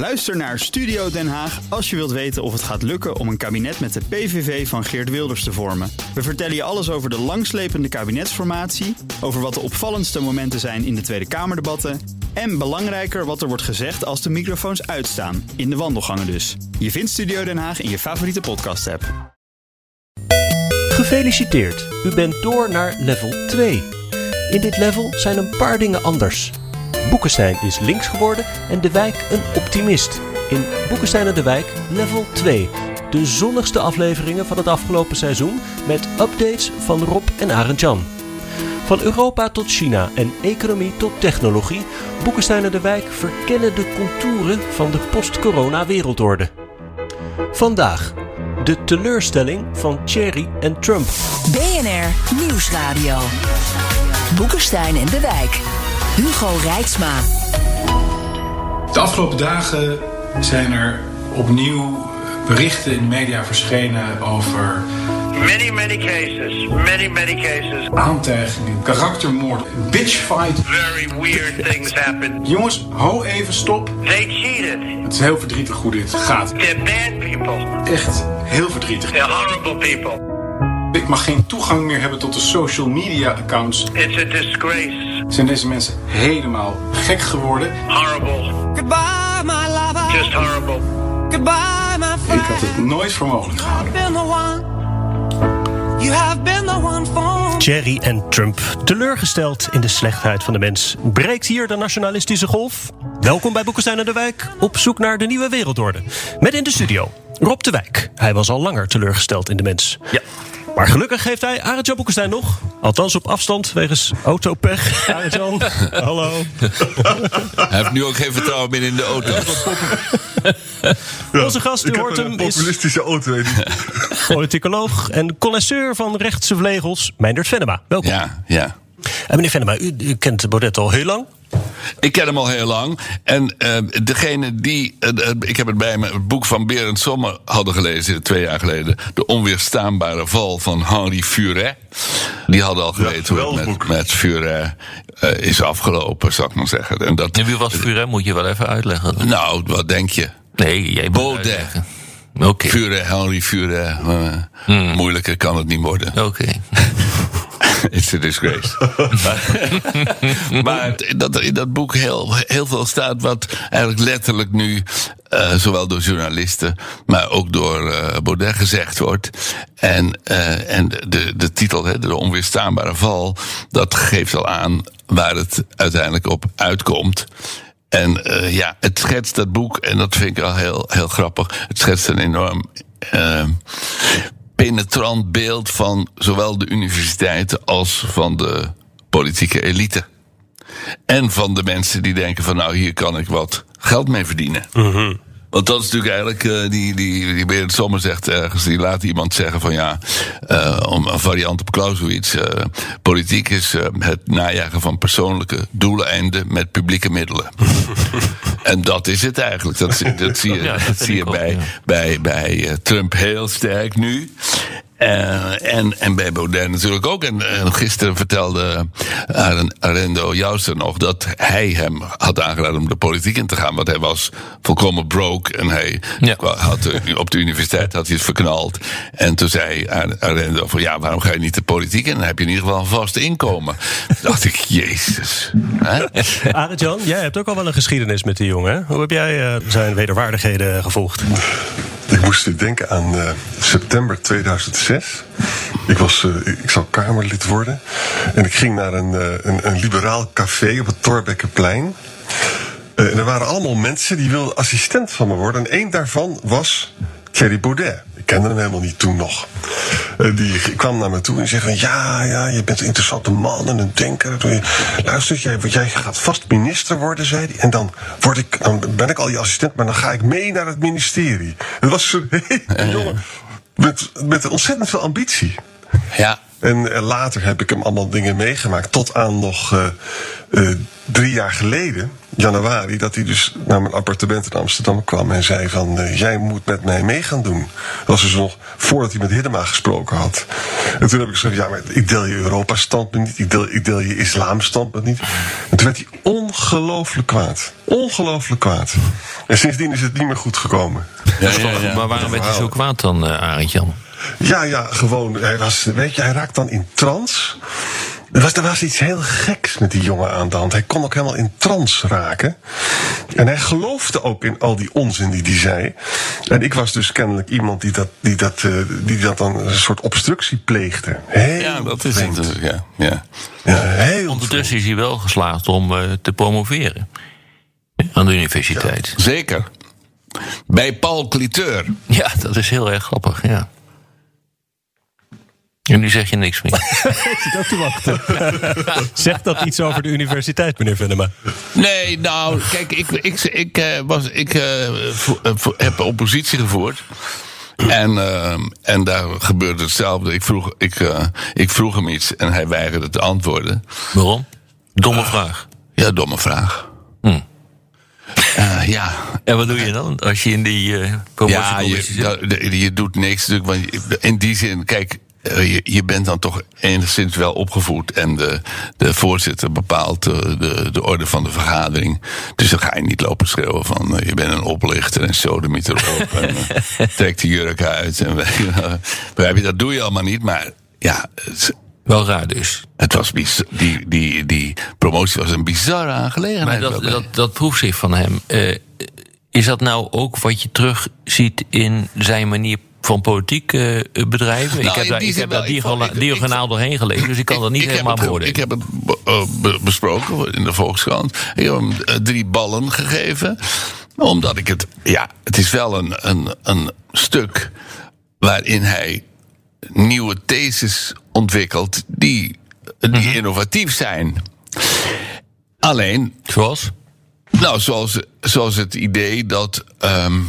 Luister naar Studio Den Haag als je wilt weten of het gaat lukken om een kabinet met de PVV van Geert Wilders te vormen. We vertellen je alles over de langslepende kabinetsformatie, over wat de opvallendste momenten zijn in de Tweede Kamerdebatten en belangrijker wat er wordt gezegd als de microfoons uitstaan, in de wandelgangen dus. Je vindt Studio Den Haag in je favoriete podcast-app. Gefeliciteerd, u bent door naar level 2. In dit level zijn een paar dingen anders. Boekenstein is links geworden en de wijk een optimist. In Boekenstein en de wijk level 2. De zonnigste afleveringen van het afgelopen seizoen met updates van Rob en Arend Jan. Van Europa tot China en economie tot technologie, Boekenstein en de wijk verkennen de contouren van de post-corona wereldorde. Vandaag de teleurstelling van Thierry en Trump. BNR Nieuwsradio. Boekenstein en de Wijk. Hugo Rijksma. De afgelopen dagen zijn er opnieuw berichten in de media verschenen over Many, many cases. Many, many cases. aantijgingen, karaktermoord, bitchfight. Very weird things happen. Jongens, ho even stop. They cheated. Het is heel verdrietig hoe dit gaat. They're bad people. Echt heel verdrietig. They're horrible people. Ik mag geen toegang meer hebben tot de social media accounts. It's a disgrace. Zijn deze mensen helemaal gek geworden? Horrible. Goodbye, my lover. Just horrible. Goodbye, my Ik friend. had het nooit voor mogelijk gehouden. You have been the one for Thierry en Trump, teleurgesteld in de slechtheid van de mens, breekt hier de nationalistische golf. Welkom bij Boekenstein en de Wijk, op zoek naar de nieuwe wereldorde. Met in de studio Rob de Wijk. Hij was al langer teleurgesteld in de mens. Ja. Maar gelukkig heeft hij Arend Jan Boekenstein nog. Althans op afstand, wegens autopech. Arend Jan, hallo. Hij heeft nu ook geen vertrouwen meer in de auto. Onze gast, u hoort een hem, is populistische auto. politicoloog en connoisseur van rechtse vleugels, Meindert Venema. Welkom. Ja, ja. En meneer Venema, u, u kent Baudet al heel lang. Ik ken hem al heel lang. En eh, degene die. eh, eh, ik heb het bij me, het boek van Berend Sommer hadden gelezen twee jaar geleden. De onweerstaanbare val van Henri Furet. Die hadden al geweten hoe het met, boek. met Furet is afgelopen, zou ik maar zeggen. En dat, En wie was Furet? Moet je wel even uitleggen. nou, wat denk je? Nee, jij moet Baudet. Oké. Furet, Henri Furet. Hmm. Moeilijker kan het niet worden. Oké. It's a disgrace. maar maar dat er in dat boek heel, heel veel staat wat eigenlijk letterlijk nu... eh, zowel door journalisten, maar ook door eh, Baudet gezegd wordt. En, eh, en de, de titel, hè, de onweerstaanbare val... dat geeft al aan waar het uiteindelijk op uitkomt. En ja, het schetst dat boek, en dat vind ik al heel, heel grappig... het schetst een enorm... penetrant beeld van zowel de universiteiten als van de politieke elite. En van de mensen die denken van nou hier kan ik wat geld mee verdienen. Want dat is natuurlijk eigenlijk, eh, die, die, die Berend Sommer zegt ergens, die laat iemand zeggen van ja, eh, om een variant op Clausewitz, eh, politiek is het najagen van persoonlijke doeleinden met publieke middelen. en dat is het eigenlijk. Dat, zie- dat zie je, dat zie je bij, bij, bij Trump heel sterk nu. Eh, en, en bij Baudet natuurlijk ook. En, eh, gisteren vertelde Aren- Arendo Jouster nog dat hij hem had aangeraden om de politiek in te gaan. Want hij was volkomen broke en hij Ja. had, eh, op de universiteit had hij het verknald. En toen zei Ar- Arendo van ja, waarom ga je niet de politiek in? Dan heb je in ieder geval een vast inkomen. Toen dacht ik, jezus. Hè? Arend Jan, jij hebt ook al wel een geschiedenis met die jongen. hè? Hoe heb jij eh, zijn wederwaardigheden gevolgd? Ik moest denken aan eh, september 2006. Ik, was, eh, ik zou Kamerlid worden. En ik ging naar een, eh, een, een liberaal café op het Torbekkenplein. En er waren allemaal mensen die wilden assistent van me worden. En één daarvan was Thierry Baudet. Ik kende hem helemaal niet toen nog. Eh, die kwam naar me toe en zei van... ja, ja, je bent een interessante man en een denker. Luister, jij, jij gaat vast minister worden, zei hij. En dan, word ik, dan ben ik al je assistent, maar dan ga ik mee naar het ministerie. Het was zo'n hele jongen met, met ontzettend veel ambitie. Ja. En eh, later heb ik hem allemaal dingen meegemaakt. Tot aan nog eh, eh, drie jaar geleden. Januari dat hij dus naar mijn appartement in Amsterdam kwam en zei van eh, jij moet met mij mee gaan doen. Dat was dus nog voordat hij met Hiddema gesproken had. En toen heb ik gezegd, ja, maar ik deel je Europa-standpunt niet, ik deel, ik deel je islam-standpunt niet. En toen werd hij ongelooflijk kwaad. Ongelooflijk kwaad. En sindsdien is het niet meer goed gekomen. Ja, ja, ja. Maar waarom werd hij zo kwaad dan, eh Arend Jan? Ja, ja, gewoon. Hij was, weet je, hij raakt dan in trance. Er was, er was iets heel geks met die jongen aan de hand. Hij kon ook helemaal in trance raken. En hij geloofde ook in al die onzin die hij zei. En ik was dus kennelijk iemand die dat, die dat, eh, die dat dan een soort obstructie pleegde. Heel Ja, dat is vreemd. het. Ja, ja. Ja, heel Ondertussen is hij wel geslaagd om eh, te promoveren. Aan de universiteit. Zeker. Bij Paul Cliteur. Ja, dat is heel erg grappig, ja. En nu zeg je niks meer. Ik zit ook te wachten. Zegt dat iets over de universiteit, meneer Venema? Nee, nou, kijk, ik, ik, ik, eh, was, ik vo- heb oppositie gevoerd. En, en daar gebeurde hetzelfde. Ik vroeg, ik, eh, ik vroeg hem iets en hij weigerde te antwoorden. Waarom? Domme vraag. Ja, domme vraag. Hm. Eh, ja, En wat doe je dan als je in die eh ja promotiecommissie je, zit? dat- je doet niks natuurlijk. Want in die zin, kijk, je, je bent dan toch enigszins wel opgevoed. En de, de voorzitter bepaalt eh, de, de orde van de vergadering. Dus dan ga je niet lopen schreeuwen van eh, je bent een oplichter en sodemiet erop. en eh, trek de jurk uit. En, je, dat doe je allemaal niet. Maar ja, het, Wel raar dus. het was die, die, die promotie was een bizarre Maar aangelegenheid. dat, dat, dat proefschrift van hem, eh, is dat nou ook wat je terugziet in zijn manier van politiek eh, bedrijven? ik Nou, heb daar, ik heb daar. Ik diagonaal, ik- doorheen gelezen, dus ik kan dat niet helemaal beoordelen. Ik heb het eh, be- besproken in de Volkskrant. Ik heb hem eh, drie ballen gegeven. Omdat ik het... Ja, het is wel een, een, een stuk waarin hij nieuwe theses ontwikkelt... die, die Mhm. innovatief zijn. Alleen, Zoals? nou, zoals, zoals het idee dat ehm, eh,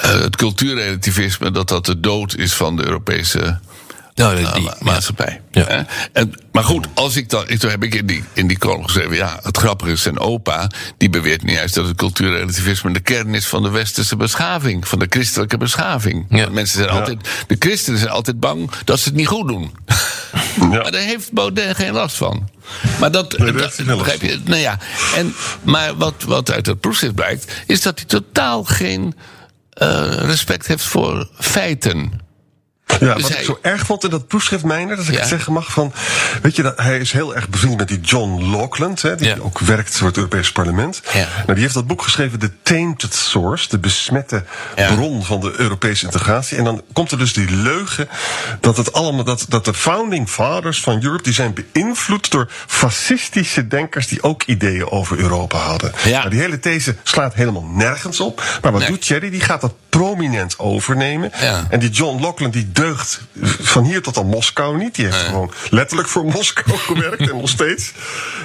het cultuurrelativisme... dat dat de dood is van de Europese Nou, die, ma- maatschappij. Ja. En, maar goed, als ik dan, ik, toen heb ik in die, in die column geschreven, ja, het grappige is zijn opa, die beweert niet juist dat het cultuurrelativisme de kern is van de westerse beschaving, van de christelijke beschaving. Ja. Mensen zijn altijd, de christenen zijn altijd bang dat ze het niet goed doen. Maar daar heeft Baudet geen last van. Maar dat, dat- begrijp je? Nou ja, en, maar wat, wat uit het proefschrift blijkt, is dat hij totaal geen eh, respect heeft voor feiten. Ja, Dus wat hij- ik zo erg vond in dat proefschrift mijner, dat ik Ja. het zeggen mag, van, weet je, dat, hij is heel erg bevriend met die John Laughlin, hè, die Ja. ook werkt voor het Europese parlement. Ja. Nou, die heeft dat boek geschreven, The Tainted Source, de besmette bron van de Europese integratie. En dan komt er dus die leugen dat het allemaal, dat, dat de founding fathers van Europe, die zijn beïnvloed door fascistische denkers die ook ideeën over Europa hadden. Ja. Nou, die hele these slaat helemaal nergens op. Maar wat Nee. doet Thierry? Die gaat dat prominent overnemen. Ja. En die John Laughlin die deugt van hier tot aan Moskou niet. Die heeft gewoon letterlijk voor Moskou gewerkt en nog steeds.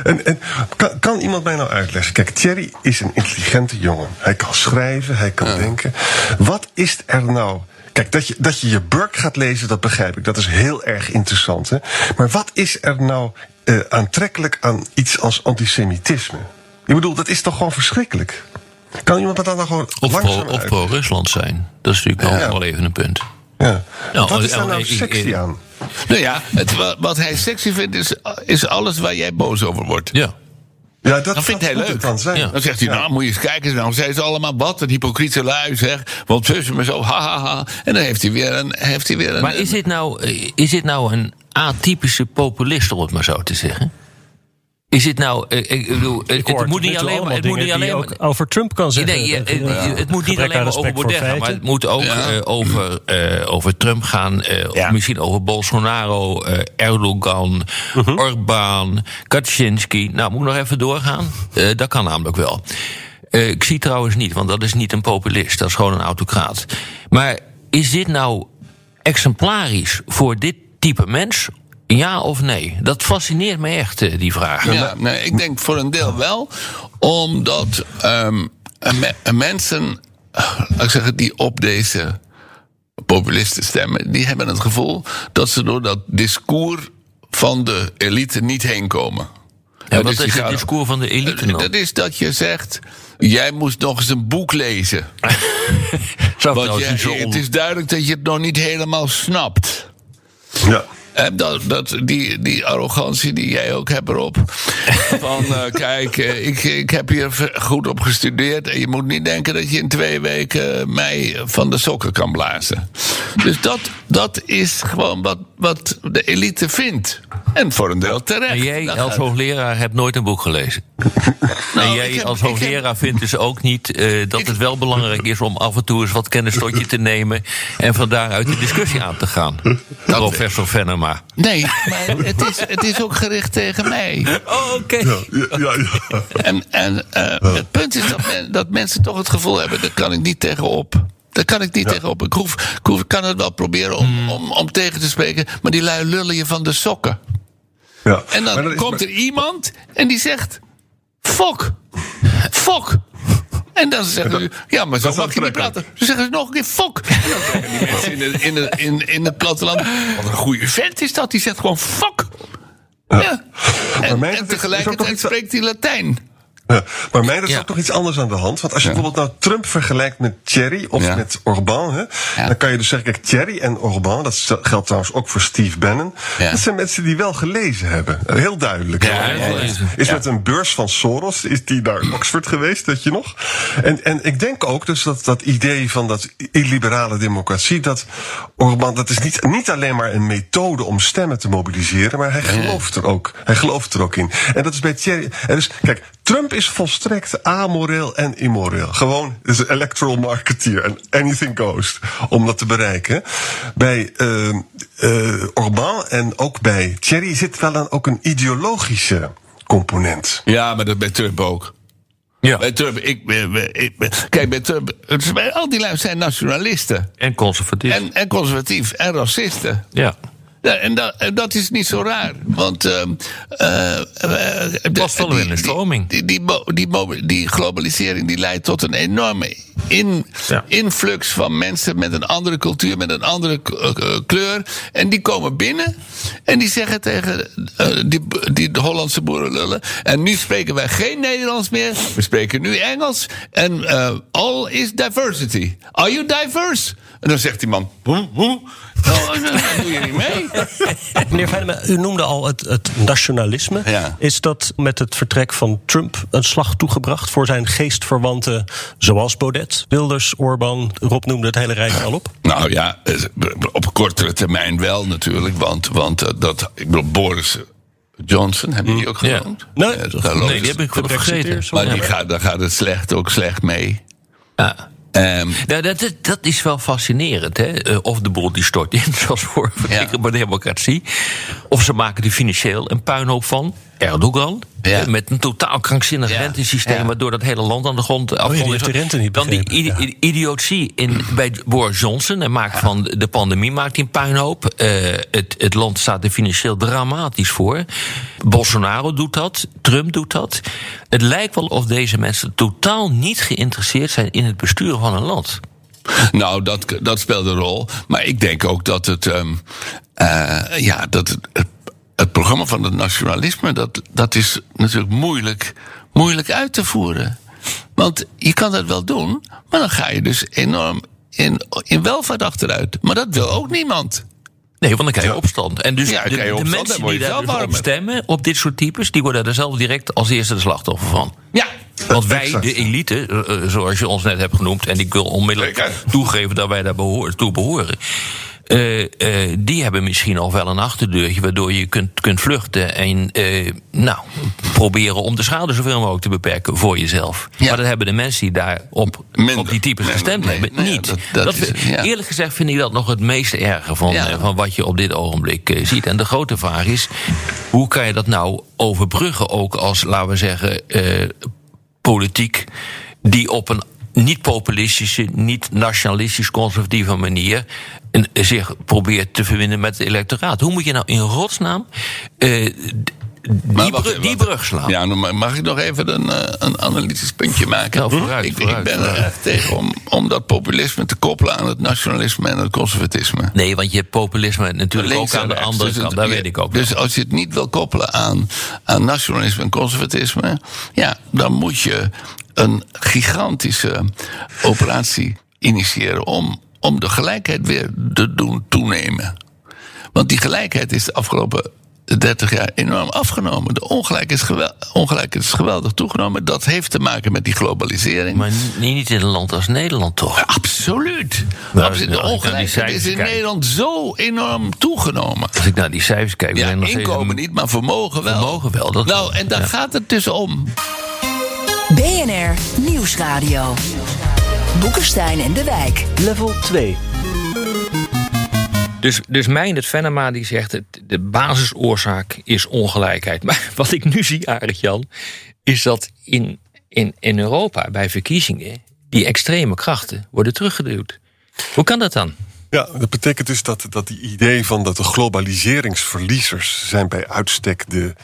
En, en kan, kan iemand mij nou uitleggen? Kijk, Thierry is een intelligente jongen. Hij kan schrijven, hij kan denken. Wat is er nou... Kijk, dat je, dat je je Burke gaat lezen, dat begrijp ik. Dat is heel erg interessant. Hè? Maar wat is er nou eh, aantrekkelijk aan iets als antisemitisme? Ik bedoel, dat is toch gewoon verschrikkelijk? Kan iemand dat dan gewoon Of, pro, of pro-Rusland zijn. Dat is natuurlijk ook Ja. wel even een punt. Ja. Nou, wat is oh, daar nou ik- sexy aan? Nou ja, het, wa- wat hij sexy vindt is, is alles waar jij boos over wordt. Ja. Ja, dat, Dat vindt hij leuk. dan zijn. Ja. Dan zegt hij, nou moet je eens kijken, nou zijn ze allemaal wat, een hypocriete lui zeg. Want tussen me zo, ha ha ha. En dan heeft hij weer een... Heeft hij weer een Maar is dit, nou, eh, is dit nou een atypische populist, om het maar zo te zeggen? Is dit nou. eh, Ik bedoel, het, het moet niet alleen maar. Het moet niet alleen maar. over Trump kan zeggen. Nee, Het moet niet alleen maar over Baudet gaan, maar het moet ook Ja. eh, over, eh, over Trump gaan. eh, Ja. Misschien over Bolsonaro, Erdogan, Mhm. Orbán, Kaczynski. Nou, moet ik nog even doorgaan? Eh, dat kan namelijk wel. Eh, ik zie trouwens niet, want dat is niet een populist, dat is gewoon een autocraat. Maar is dit nou exemplarisch voor dit type mens? Ja of nee? Dat fascineert me echt, eh, die vraag. Ja, nee, ik denk voor een deel wel. Omdat ehm, me- mensen, eh, laat ik zeggen, die op deze populisten stemmen, die hebben het gevoel dat ze door dat discours van de elite niet heen komen. Ja, wat dus is het discours van de elite dan? Dat is dat je zegt, jij moest nog eens een boek lezen. Zou Want on- het is duidelijk dat je het nog niet helemaal snapt. Ja. En dat, dat, die, die arrogantie die jij ook hebt erop. Van eh, kijk, eh, ik, ik heb hier goed op gestudeerd. En je moet niet denken dat je in twee weken mij van de sokken kan blazen. Dus dat, dat is gewoon wat, wat de elite vindt. En voor een deel terecht. En jij als hoogleraar hebt nooit een boek gelezen. en Nou, jij ik heb- als heb- hoogleraar vindt dus ook niet eh, dat het wel belangrijk is om af en toe eens wat kennis tot je te nemen en van daaruit de discussie aan te gaan. Professor Venema. Nee, maar het is, het is ook gericht tegen mij. Oh, oké. Ja, ja, ja. En, en eh, het punt is dat, men- dat mensen toch het gevoel hebben: daar kan ik niet tegenop. Daar kan ik niet tegenop. Ik, hoef, ik hoef- ik kan het wel proberen om, om, om tegen te spreken, maar die lui lullen je van de sokken. ja. En dan komt er iemand en die zegt: Fok, fok. En dan zeggen u, ja, maar zo mag je niet praten. Ze zeggen ze nog een keer fok. En dan zeggen die mensen in, het- in, in, in het platteland, wat een goede vent is dat. Die zegt gewoon fok. Ja. En, en tegelijkertijd spreekt hij Latijn. Ja, maar mij is Ja. ook toch iets anders aan de hand. Want als je bijvoorbeeld nou Trump vergelijkt met Thierry of met Orbán, hè, Ja. dan kan je dus zeggen, kijk, Thierry en Orbán, dat geldt trouwens ook voor Steve Bannon, Ja. dat zijn mensen die wel gelezen hebben. Heel duidelijk. Is- met een beurs van Soros, is die naar Oxford geweest, weet je nog? En, en ik denk ook dus dat dat idee van dat illiberale democratie, dat Orbán, dat is niet, niet alleen maar een methode om stemmen te mobiliseren, maar hij gelooft er ook. Hij gelooft er ook in. En dat is bij Thierry. En dus, kijk, Trump is volstrekt amoreel en immoreel. Gewoon is een electoral marketeer en anything goes om dat te bereiken. Bij eh eh Orbán en ook bij Thierry zit wel een, ook een ideologische component. Ja, maar dat bij Trump ook. Ja. Bij Trump, ik, ben- ik, ben- kijk, bij Trump, al die lui zijn nationalisten. En conservatief. En, en conservatief en racisten. ja. Ja, en dat, en dat is niet zo raar. Want. eh, eh, de- was wel weer die- een stroming. Die, die, die, globalisering die leidt tot een enorme in, Ja. influx van mensen met een andere cultuur, met een andere eh, kleur. En die komen binnen en die zeggen tegen die, die de Hollandse boerenlullen. En nu spreken wij geen Nederlands meer. We spreken nu Engels. En all is diversity. Are you diverse? En dan zegt die man. Hoe? hoe? Oh, dan doe je niet mee. Meneer Veijnema, u noemde al het, het nationalisme. Ja. Is dat met het vertrek van Trump een slag toegebracht voor zijn geestverwanten, zoals Baudet, Wilders, Orbán, Rob noemde het hele rijk al op? Nou ja, eh, op kortere termijn wel natuurlijk. Want, want eh, dat, ik bedoel, Boris Johnson, hebben die ook Ja. genoemd? Nee, Eh, Nee, die heb ik vergeten. Maar die gaat, daar gaat het slecht ook slecht mee. Ja. Ehm, Nou, dat, dat, dat is wel fascinerend, hè? Eh, Of de boel die stort in, zoals voor Ja. democratie. Of ze maken er financieel een puinhoop van. Erdogan. Ja. eh, Met een totaal krankzinnig Ja. rentesysteem. Ja. waardoor dat hele land aan de grond die heeft de rente niet Dan die idiotie in, bij Boris Johnson. En maakt van de pandemie maakt hij een puinhoop. Eh, het, het land staat er financieel dramatisch voor. Bolsonaro doet dat. Trump doet dat. Het lijkt wel of deze mensen totaal niet geïnteresseerd zijn in het besturen van een land. nou, dat, dat speelt een rol. Maar ik denk ook dat het. ehm, eh, ja, dat het, het, programma van het nationalisme. Dat, dat is natuurlijk moeilijk, moeilijk uit te voeren. Want je kan dat wel doen. Maar dan ga je dus enorm in, in welvaart achteruit. Maar dat wil ook niemand. Nee, want dan krijg je opstand. En dus Ja, de, opstand, mensen die daar dus op stemmen, op dit soort types, die worden er zelf direct als eerste de slachtoffer van. Ja. Want wij, Exact. de elite, eh, eh, zoals je ons net hebt genoemd, en ik wil onmiddellijk toegeven dat wij daar behoor, toe behoren. Eh, eh, die hebben misschien al wel een achterdeurtje waardoor je kunt, kunt vluchten en eh, nou, proberen om de schade zoveel mogelijk te beperken voor jezelf. Ja. Maar dat hebben de mensen die daar op, Minder. op die types gestemd nee, hebben nee, niet. dat- dat Dat is- vi- ja. Eerlijk gezegd vind ik dat nog het meest erge van, Ja. van wat je op dit ogenblik ziet. En de grote vraag is, hoe kan je dat nou overbruggen ook als, laten we zeggen, politiek die op een niet populistische, niet nationalistisch conservatieve manier en, zich probeert te verbinden met het electoraat. Hoe moet je nou in rotsnaam eh, die, wacht brug slaan. Ja, nou, maar mag ik nog even een, eh, een analytisch puntje maken? Nou, vooruit, ik, vooruit, ik ben er echt tegen om, om dat populisme te koppelen aan het nationalisme en het conservatisme. Nee, want je hebt populisme natuurlijk Links ook aan de andere Dus kant. het- Dat weet ik ook. Dus wel. als je het niet wil koppelen aan, aan nationalisme en conservatisme, ja, dan moet je een gigantische operatie initiëren om, om de gelijkheid weer te doen toenemen. Want die gelijkheid is de afgelopen 30 jaar enorm afgenomen. De ongelijkheid is, gewel- ongelijkheid is geweldig toegenomen. Dat heeft te maken met die globalisering. Maar ni- niet in een land als Nederland toch? Absoluut. Nou, Absoluut. De die ongelijkheid is in kijk. Nederland zo enorm toegenomen. Als ik naar die cijfers kijk... Ja, nog inkomen een- niet, maar vermogen wel. Vermogen wel, dat nou, en daar Ja. gaat het dus om. BNR Nieuwsradio. Boekenstein en de Wijk. Level 2. Dus, dus Meindert Venema die zegt... Het, de basisoorzaak is ongelijkheid. Maar wat ik nu zie, Arend Jan... is dat in, in, in Europa bij verkiezingen... die extreme krachten worden teruggeduwd. Hoe kan dat dan? Ja, dat betekent dus dat, dat die idee van dat de globaliseringsverliezers zijn bij uitstek de,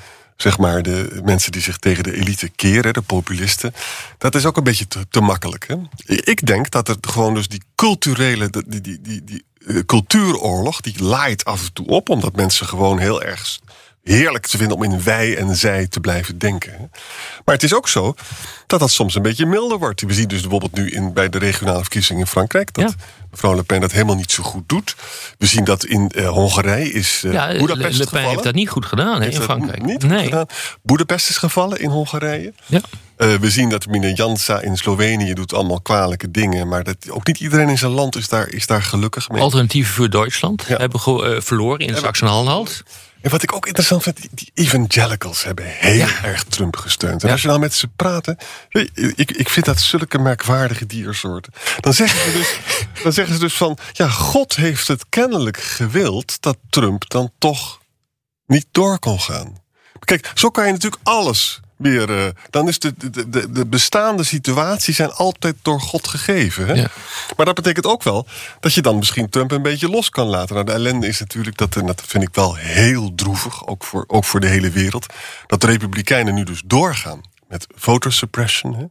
zeg maar, de mensen die zich tegen de elite keren, de populisten. Dat is ook een beetje te, makkelijk. Hè? Ik denk dat er gewoon dus die culturele, die, die, die, die eh, cultuuroorlog, die laait af en toe op, omdat mensen gewoon heel erg heerlijk te vinden om in wij en zij te blijven denken. Maar het is ook zo dat dat soms een beetje milder wordt. We zien dus bijvoorbeeld nu in, bij de regionale verkiezingen in Frankrijk... dat mevrouw Le Pen dat helemaal niet zo goed doet. We zien dat in eh, Hongarije is uh, Ja, Le, Pen heeft dat niet goed gedaan in Frankrijk. Niet nee. gedaan. Boedapest is gevallen in Hongarije. Ja. Eh, we zien dat meneer Jansa in Slovenië doet allemaal kwalijke dingen. Maar dat, ook niet iedereen in zijn land is daar, is daar gelukkig mee. Alternatieven voor Duitsland hebben verloren in Sachsen-Anhalt. En wat ik ook interessant vind, die, evangelicals hebben heel erg Trump gesteund. En Ja. als je nou met ze praten, ik, ik vind dat zulke merkwaardige diersoorten. Dan zeggen, ze dus, dan zeggen ze dus van, ja, God heeft het kennelijk gewild dat Trump dan toch niet door kon gaan. Kijk, zo kan je natuurlijk alles weer. eh, dan is de, de, de, de bestaande situaties zijn altijd door God gegeven. Hè? Maar dat betekent ook wel dat je dan misschien Trump een beetje los kan laten. Nou, de ellende is natuurlijk dat, en dat vind ik wel heel droevig, ook voor, ook voor de hele wereld, dat de Republikeinen nu dus doorgaan met votosuppression. Hè?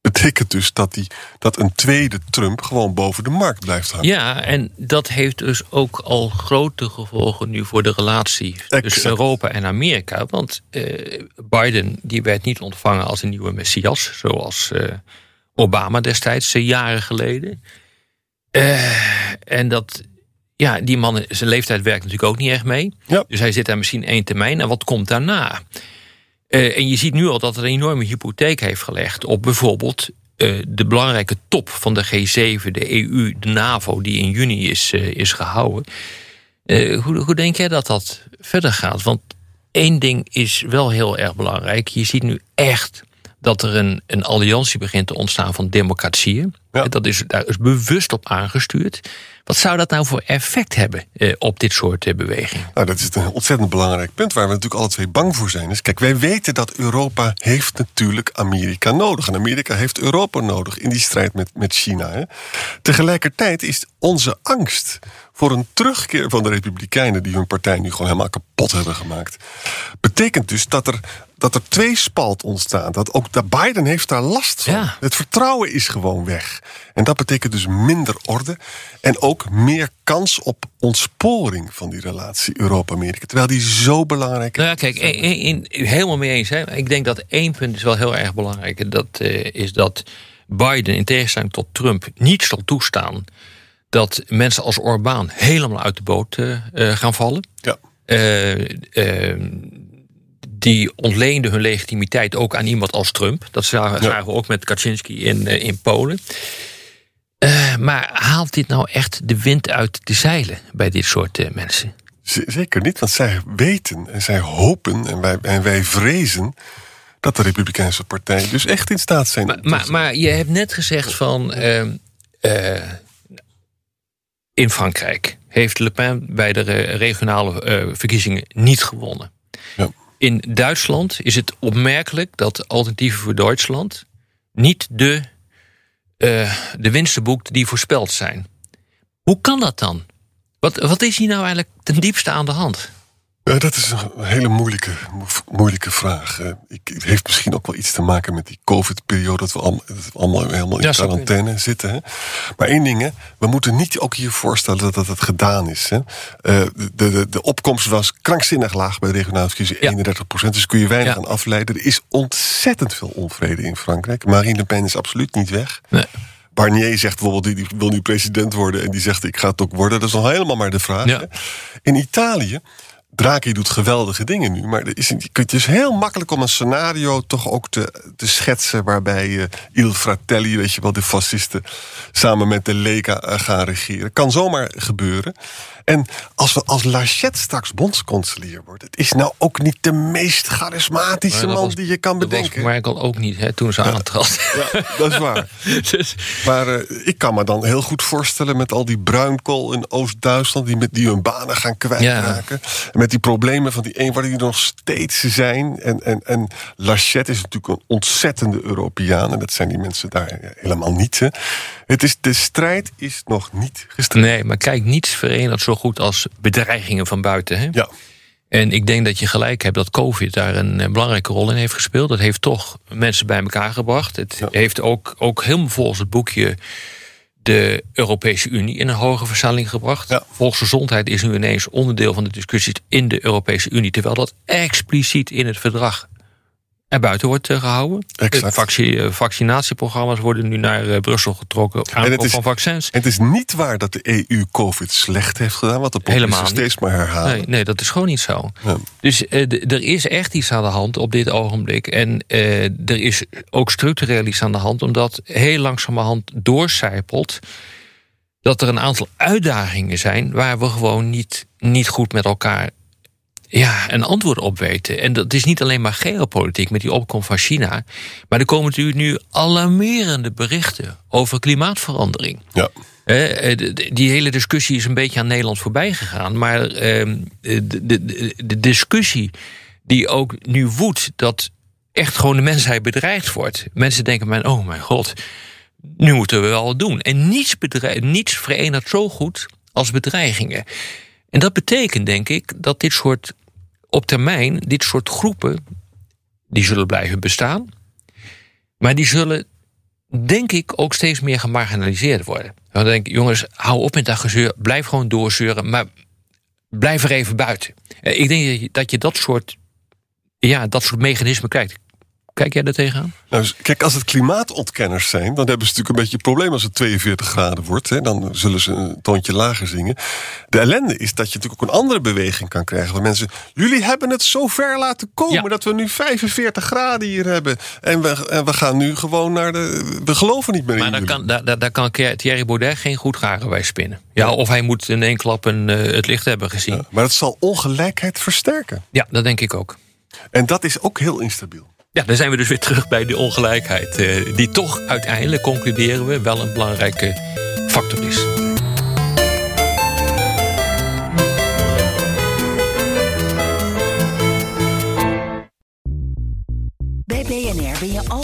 Betekent dus dat, die, dat een tweede Trump gewoon boven de markt blijft hangen. Ja, en dat heeft dus ook al grote gevolgen nu voor de relatie tussen Europa en Amerika. Want eh, Biden die werd niet ontvangen als een nieuwe messias, zoals eh, Obama destijds, eh, jaren geleden. En dat, ja, die man, zijn leeftijd werkt natuurlijk ook niet echt mee. Dus hij zit daar misschien één termijn. En wat komt daarna? Eh, en je ziet nu al dat er een enorme hypotheek heeft gelegd op bijvoorbeeld eh, de belangrijke top van de G7, de EU, de NAVO, die in juni is, eh, is gehouden. Eh, hoe, hoe denk jij dat dat verder gaat? Want één ding is wel heel erg belangrijk. Je ziet nu echt dat er een, een alliantie begint te ontstaan van democratieën. Dat is, daar is bewust op aangestuurd. Wat zou dat nou voor effect hebben eh, op dit soort eh, bewegingen? Nou, dat is een ontzettend belangrijk punt waar we natuurlijk alle twee bang voor zijn. Dus kijk, wij weten dat Europa heeft natuurlijk Amerika nodig. En Amerika heeft Europa nodig in die strijd met, met China. Hè. Tegelijkertijd is onze angst voor een terugkeer van de Republikeinen... die hun partij nu gewoon helemaal kapot hebben gemaakt... betekent dus dat er, dat er twee spalt ontstaan. Dat ook dat Biden heeft daar last van. Het vertrouwen is gewoon weg. En dat betekent dus minder orde... en ook meer kans op ontsporing van die relatie Europa-Amerika. Terwijl die zo belangrijk is. Nou ja, kijk, helemaal mee eens. Hè. Ik denk dat één punt is wel heel erg belangrijk. En Dat eh, is dat Biden, in tegenstelling tot Trump, niet zal toestaan dat mensen als Orbán helemaal uit de boot eh, eh, gaan vallen. Ja. Die ontleenden hun legitimiteit ook aan iemand als Trump. Dat zagen, zagen we ook met Kaczynski in, eh, in Polen. Eh, maar haalt dit nou echt de wind uit de zeilen bij dit soort eh, mensen? Zeker niet, want zij weten en zij hopen en wij, en wij vrezen dat de Republikeinse Partij dus echt in staat zijn. Maar, maar, maar je hebt net gezegd van. ehm, eh, in Frankrijk heeft Le Pen bij de re- regionale verkiezingen niet gewonnen. In Duitsland is het opmerkelijk dat Alternatieven voor Duitsland niet de, eh, de winsten boekt die voorspeld zijn. Hoe kan dat dan? Wat, wat is hier nou eigenlijk ten diepste aan de hand? Ja, dat is een hele moeilijke, moeilijke vraag. Eh, ik, het heeft misschien ook wel iets te maken met die COVID-periode... dat we allemaal, dat we allemaal helemaal in quarantaine zitten. Hè? Maar één ding, hè, we moeten niet ook hier voorstellen dat, dat het gedaan is. Hè? Uh, de, de, de opkomst was krankzinnig laag bij de regionale verkiezingen, 31 procent. Dus kun je weinig aan afleiden. Er is ontzettend veel onvrede in Frankrijk. Marine Le Pen is absoluut niet weg. Nee. Barnier zegt bijvoorbeeld, die, wil nu president worden... en die zegt, ik ga het ook worden. Dat is nog helemaal maar de vraag. In Italië Draghi doet geweldige dingen nu. Maar het is heel makkelijk om een scenario toch ook te, te schetsen. waarbij uh, Il Fratelli, weet je wel, de fascisten. samen met de Lega uh, gaan regeren. Kan zomaar gebeuren. En als, we, als Lachette straks bondskanselier wordt... het is nou ook niet de meest charismatische man die je kan bedenken. Dat was Merkel ook niet, hè, toen ze ja. aantrad. Ja, dat is waar. dus. Maar uh, ik kan me dan heel goed voorstellen... met al die bruinkool in Oost-Duitsland... die, met, die hun banen gaan kwijtraken. Ja. Met die problemen van die eenwaarde die nog steeds zijn. En, en, en Lachette is natuurlijk een ontzettende Europeaan... en dat zijn die mensen daar helemaal niet. Hè. Het is, de strijd is nog niet gestreden. Nee, maar kijk, niets verenigt zo goed als bedreigingen van buiten. Hè? Ja. En ik denk dat je gelijk hebt dat COVID daar een eh, belangrijke rol in heeft gespeeld. Dat heeft toch mensen bij elkaar gebracht. Het heeft ook, ook helemaal volgens het boekje de Europese Unie in een hoge versnelling gebracht. Ja. Volksgezondheid is nu ineens onderdeel van de discussies in de Europese Unie, terwijl dat expliciet in het verdrag er buiten wordt eh, gehouden. Eh, vaccinatieprogramma's worden nu naar eh, Brussel getrokken. Aankoop van vaccins. Het is niet waar dat de EU COVID slecht heeft gedaan. Wat de Helemaal steeds maar herhalen. Nee, nee, dat is gewoon niet zo. Dus er is echt iets aan de hand op dit ogenblik. En er is ook structureel iets aan de hand. Omdat heel langzamerhand doorcijpelt dat er een aantal uitdagingen zijn waar we gewoon niet, niet goed met elkaar ja, een antwoord op weten. En dat is niet alleen maar geopolitiek met die opkomst van China. Maar er komen natuurlijk nu alarmerende berichten over klimaatverandering. Ja. Eh, die hele discussie is een beetje aan Nederland voorbij gegaan. Maar ehm, de, de, de discussie die ook nu woedt, dat echt gewoon de mensheid bedreigd wordt. Mensen denken, maar, oh mijn god, nu moeten we wel wat doen. En niets, niets verenigt zo goed als bedreigingen. En dat betekent, denk ik, dat dit soort op termijn, dit soort groepen, die zullen blijven bestaan. Maar die zullen, denk ik, ook steeds meer gemarginaliseerd worden. Dan denk ik, jongens, hou op met dat gezeur, blijf gewoon doorzeuren, maar blijf er even buiten. Eh, ik denk dat je dat soort, ja, dat soort mechanismen krijgt. Kijk jij daar tegenaan? Nou, kijk, als het klimaatontkenners zijn, dan hebben ze natuurlijk een beetje een probleem als het 42 graden wordt. Hè, dan zullen ze een toontje lager zingen. De ellende is dat je natuurlijk ook een andere beweging kan krijgen. Van mensen, jullie hebben het zo ver laten komen dat we nu 45 graden hier hebben. En we, en we gaan nu gewoon naar de. We geloven niet meer maar in. Maar daar kan, daar, daar kan Thierry Baudet geen goed garen bij spinnen. Ja, of hij moet in één klap een, uh, het licht hebben gezien. maar het zal ongelijkheid versterken. Ja, dat denk ik ook. En dat is ook heel instabiel. Ja, dan zijn we dus weer terug bij de ongelijkheid. Eh, die toch uiteindelijk, concluderen we, wel een belangrijke factor is.